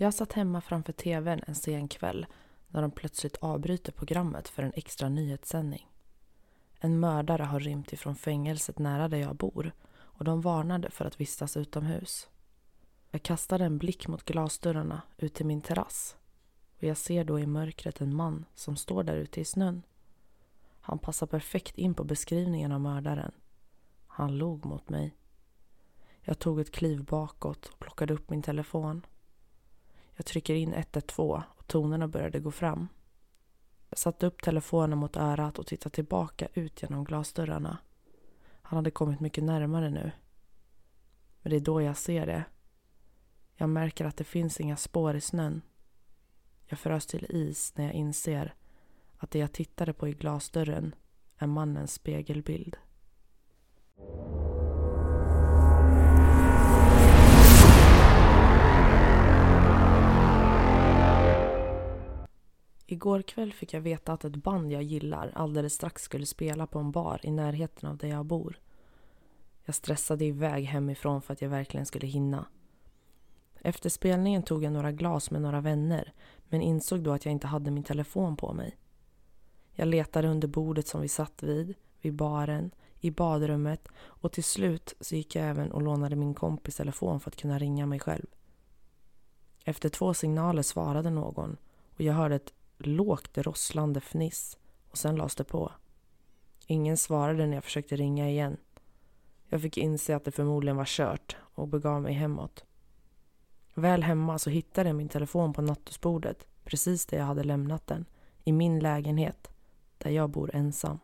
Jag satt hemma framför tvn en sen kväll när de plötsligt avbryter programmet för en extra nyhetssändning. En mördare har rymt ifrån fängelset nära där jag bor och de varnade för att vistas utomhus. Jag kastade en blick mot glasdörrarna ut till min terrass och jag ser då i mörkret en man som står där ute i snön. Han passar perfekt in på beskrivningen av mördaren. Han log mot mig. Jag tog ett kliv bakåt och plockade upp min telefon. Jag trycker in 112 och tonerna började gå fram. Jag satte upp telefonen mot örat och tittade tillbaka ut genom glasdörrarna. Han hade kommit mycket närmare nu. Men det är då jag ser det. Jag märker att det finns inga spår i snön. Jag frös till is när jag inser att det jag tittade på i glasdörren är mannens spegelbild. Igår kväll fick jag veta att ett band jag gillar alldeles strax skulle spela på en bar i närheten av där jag bor. Jag stressade iväg hemifrån för att jag verkligen skulle hinna. Efter spelningen tog jag några glas med några vänner men insåg då att jag inte hade min telefon på mig. Jag letade under bordet som vi satt vid, vid baren, i badrummet och till slut så gick jag även och lånade min kompis telefon för att kunna ringa mig själv. Efter två signaler svarade någon och jag hörde ett lågt rosslande fniss och sen lades det på. Ingen svarade när jag försökte ringa igen. Jag fick inse att det förmodligen var kört och begav mig hemåt. Väl hemma så hittade jag min telefon på nattduksbordet precis där jag hade lämnat den, i min lägenhet, där jag bor ensam.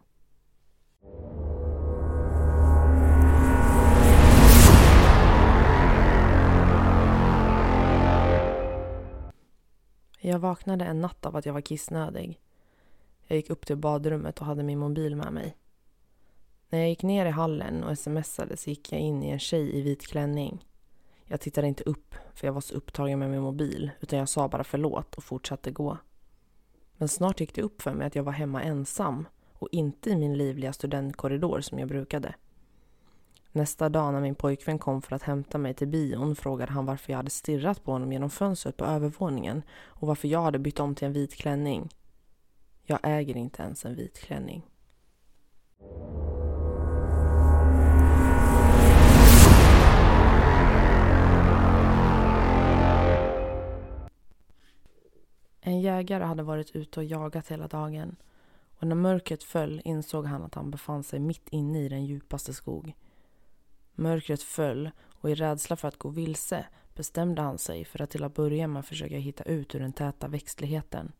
Jag vaknade en natt av att jag var kissnödig. Jag gick upp till badrummet och hade min mobil med mig. När jag gick ner i hallen och smsade så gick jag in i en tjej i vit klänning. Jag tittade inte upp för jag var så upptagen med min mobil utan jag sa bara förlåt och fortsatte gå. Men snart gick det upp för mig att jag var hemma ensam och inte i min livliga studentkorridor som jag brukade. Nästa dag när min pojkvän kom för att hämta mig till bion frågade han varför jag hade stirrat på honom genom fönstret på övervåningen och varför jag hade bytt om till en vit klänning. Jag äger inte ens en vit klänning. En jägare hade varit ute och jagat hela dagen och när mörkret föll insåg han att han befann sig mitt inne i den djupaste skog. Mörkret föll och i rädsla för att gå vilse bestämde han sig för att till att börja med försöka hitta ut ur den täta växtligheten.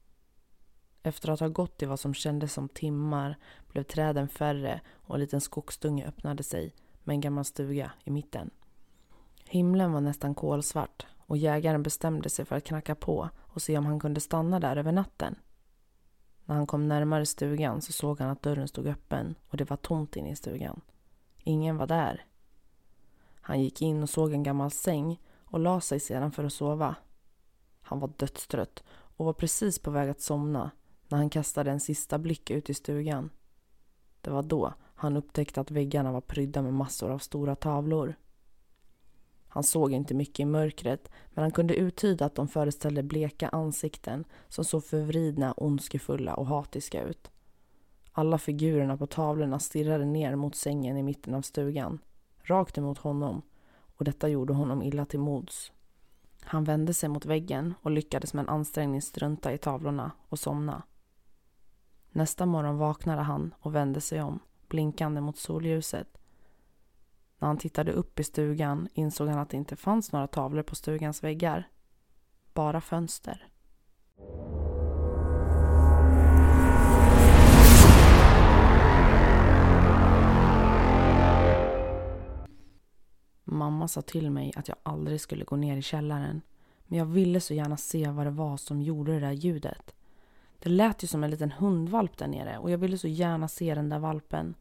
Efter att ha gått i vad som kändes som timmar blev träden färre och en liten skogsdunge öppnade sig med en gammal stuga i mitten. Himlen var nästan kolsvart och jägaren bestämde sig för att knacka på och se om han kunde stanna där över natten. När han kom närmare stugan så såg han att dörren stod öppen och det var tomt inne i stugan. Ingen var där. Han gick in och såg en gammal säng och la sig sedan för att sova. Han var dödstrött och var precis på väg att somna när han kastade en sista blick ut i stugan. Det var då han upptäckte att väggarna var prydda med massor av stora tavlor. Han såg inte mycket i mörkret men han kunde uttyda att de föreställde bleka ansikten som såg förvridna, ondskefulla och hatiska ut. Alla figurerna på tavlorna stirrade ner mot sängen i mitten av stugan rakt emot honom och detta gjorde honom illa till mods. Han vände sig mot väggen och lyckades med en ansträngning strunta i tavlorna och somna. Nästa morgon vaknade han och vände sig om, blinkande mot solljuset. När han tittade upp i stugan insåg han att det inte fanns några tavlor på stugans väggar. Bara fönster. Mamma sa till mig att jag aldrig skulle gå ner i källaren. Men jag ville så gärna se vad det var som gjorde det där ljudet. Det lät ju som en liten hundvalp där nere och jag ville så gärna se den där valpen.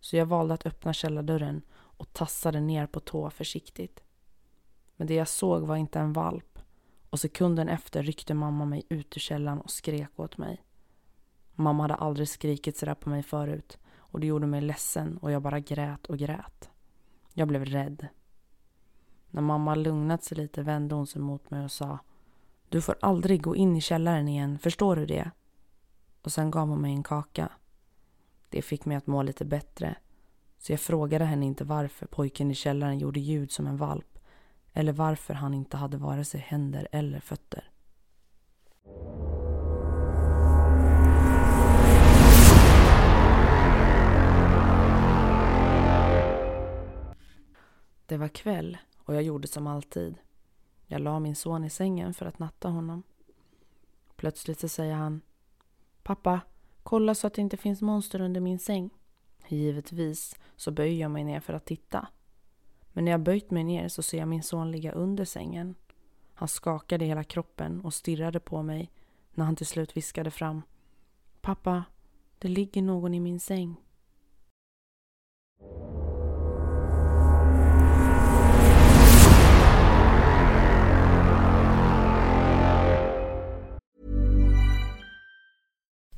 Så jag valde att öppna källardörren och tassade ner på tå försiktigt. Men det jag såg var inte en valp och sekunden efter ryckte mamma mig ut ur källaren och skrek åt mig. Mamma hade aldrig skrikit sådär på mig förut och det gjorde mig ledsen och jag bara grät och grät. Jag blev rädd. När mamma lugnat sig lite vände hon sig mot mig och sa Du får aldrig gå in i källaren igen, förstår du det? Och sen gav hon mig en kaka. Det fick mig att må lite bättre. Så jag frågade henne inte varför pojken i källaren gjorde ljud som en valp eller varför han inte hade vare sig händer eller fötter. Det var kväll och jag gjorde som alltid. Jag la min son i sängen för att natta honom. Plötsligt så säger han Pappa, kolla så att det inte finns monster under min säng. Givetvis så böjer jag mig ner för att titta. Men när jag böjt mig ner så ser jag min son ligga under sängen. Han skakade hela kroppen och stirrade på mig när han till slut viskade fram Pappa, det ligger någon i min säng.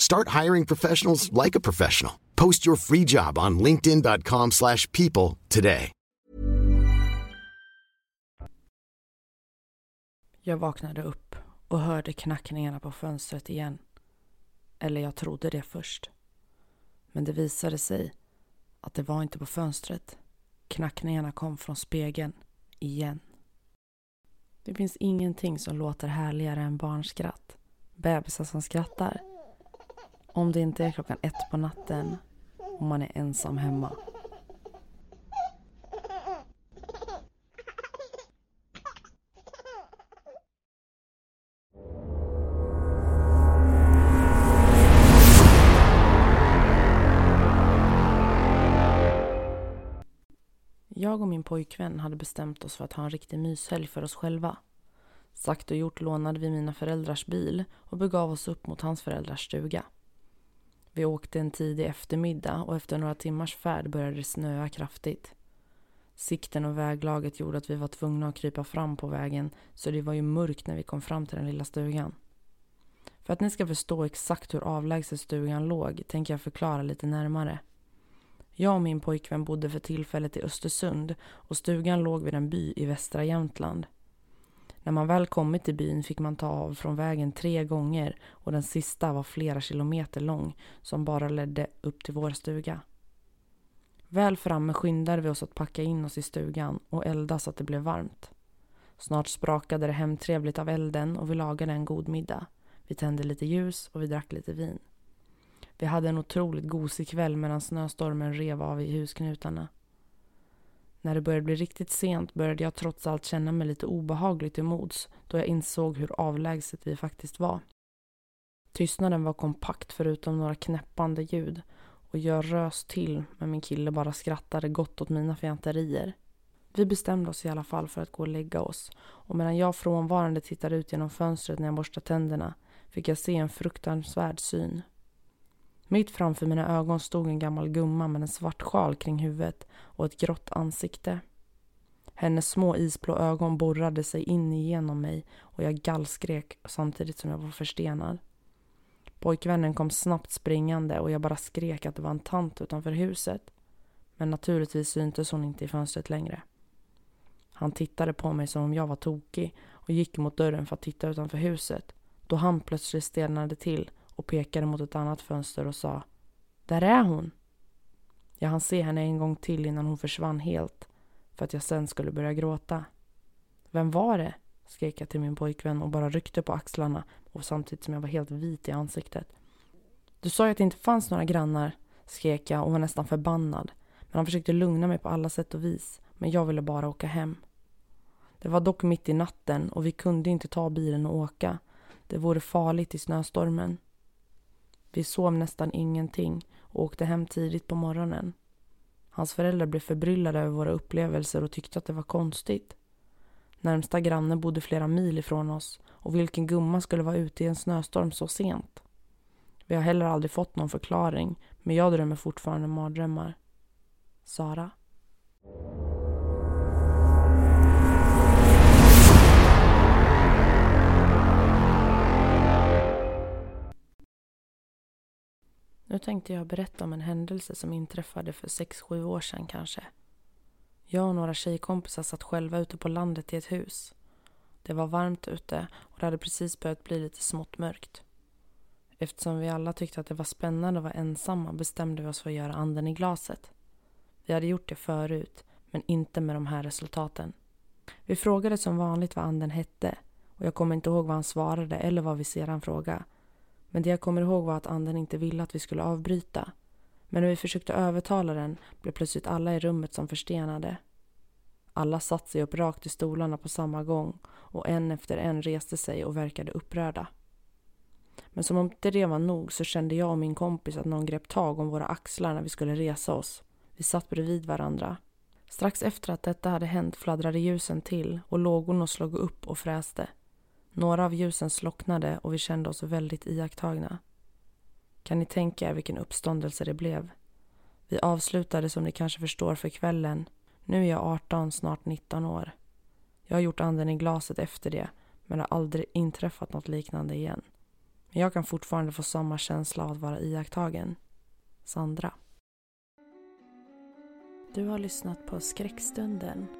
Start hiring professionals like a professional. Post your free job on linkedin.com slash people today. Jag vaknade upp och hörde knackningarna på fönstret igen. Eller jag trodde det först. Men det visade sig att det var inte på fönstret. Knackningarna kom från spegeln, igen. Det finns ingenting som låter härligare än barnskratt. Bebisar som skrattar. Om det inte är klockan ett på natten och man är ensam hemma. Jag och min pojkvän hade bestämt oss för att ha en riktig myshelg för oss själva. Sagt och gjort lånade vi mina föräldrars bil och begav oss upp mot hans föräldrars stuga. Vi åkte en tidig eftermiddag och efter några timmars färd började det snöa kraftigt. Sikten och väglaget gjorde att vi var tvungna att krypa fram på vägen så det var ju mörkt när vi kom fram till den lilla stugan. För att ni ska förstå exakt hur avlägset stugan låg tänker jag förklara lite närmare. Jag och min pojkvän bodde för tillfället i Östersund och stugan låg vid en by i västra Jämtland. När man väl kommit till byn fick man ta av från vägen tre gånger och den sista var flera kilometer lång som bara ledde upp till vår stuga. Väl framme skyndade vi oss att packa in oss i stugan och elda så att det blev varmt. Snart sprakade det hemtrevligt av elden och vi lagade en god middag. Vi tände lite ljus och vi drack lite vin. Vi hade en otroligt gosig kväll medan snöstormen rev av i husknutarna. När det började bli riktigt sent började jag trots allt känna mig lite obehagligt till mods då jag insåg hur avlägset vi faktiskt var. Tystnaden var kompakt förutom några knäppande ljud och jag rös till men min kille bara skrattade gott åt mina fjanterier. Vi bestämde oss i alla fall för att gå och lägga oss och medan jag frånvarande tittade ut genom fönstret när jag borstade tänderna fick jag se en fruktansvärd syn. Mitt framför mina ögon stod en gammal gumma med en svart sjal kring huvudet och ett grått ansikte. Hennes små isblå ögon borrade sig in igenom mig och jag gallskrek samtidigt som jag var förstenad. Pojkvännen kom snabbt springande och jag bara skrek att det var en tant utanför huset. Men naturligtvis syntes hon inte i fönstret längre. Han tittade på mig som om jag var tokig och gick mot dörren för att titta utanför huset då han plötsligt stelnade till och pekade mot ett annat fönster och sa Där är hon! Jag hann se henne en gång till innan hon försvann helt för att jag sen skulle börja gråta. Vem var det? skrek jag till min pojkvän och bara ryckte på axlarna och samtidigt som jag var helt vit i ansiktet. Du sa ju att det inte fanns några grannar, skrek jag och var nästan förbannad. Men han försökte lugna mig på alla sätt och vis, men jag ville bara åka hem. Det var dock mitt i natten och vi kunde inte ta bilen och åka. Det vore farligt i snöstormen. Vi sov nästan ingenting och åkte hem tidigt på morgonen. Hans föräldrar blev förbryllade över våra upplevelser och tyckte att det var konstigt. Närmsta granne bodde flera mil ifrån oss och vilken gumma skulle vara ute i en snöstorm så sent? Vi har heller aldrig fått någon förklaring, men jag drömmer fortfarande mardrömmar. Sara. Nu tänkte jag berätta om en händelse som inträffade för sex sju år sedan kanske. Jag och några tjejkompisar satt själva ute på landet i ett hus. Det var varmt ute och det hade precis börjat bli lite smått mörkt. Eftersom vi alla tyckte att det var spännande att vara ensamma bestämde vi oss för att göra anden i glaset. Vi hade gjort det förut, men inte med de här resultaten. Vi frågade som vanligt vad anden hette och jag kommer inte ihåg vad han svarade eller vad vi sedan frågade. Men det jag kommer ihåg var att anden inte ville att vi skulle avbryta. Men när vi försökte övertala den blev plötsligt alla i rummet som förstenade. Alla satt sig upp rakt i stolarna på samma gång och en efter en reste sig och verkade upprörda. Men som om inte det var nog så kände jag och min kompis att någon grep tag om våra axlar när vi skulle resa oss. Vi satt bredvid varandra. Strax efter att detta hade hänt fladdrade ljusen till och lågorna slog upp och fräste. Några av ljusen slocknade och vi kände oss väldigt iakttagna. Kan ni tänka er vilken uppståndelse det blev? Vi avslutade som ni kanske förstår för kvällen. Nu är jag 18, snart 19 år. Jag har gjort anden i glaset efter det men det har aldrig inträffat något liknande igen. Men jag kan fortfarande få samma känsla av att vara iakttagen. Sandra. Du har lyssnat på Skräckstunden.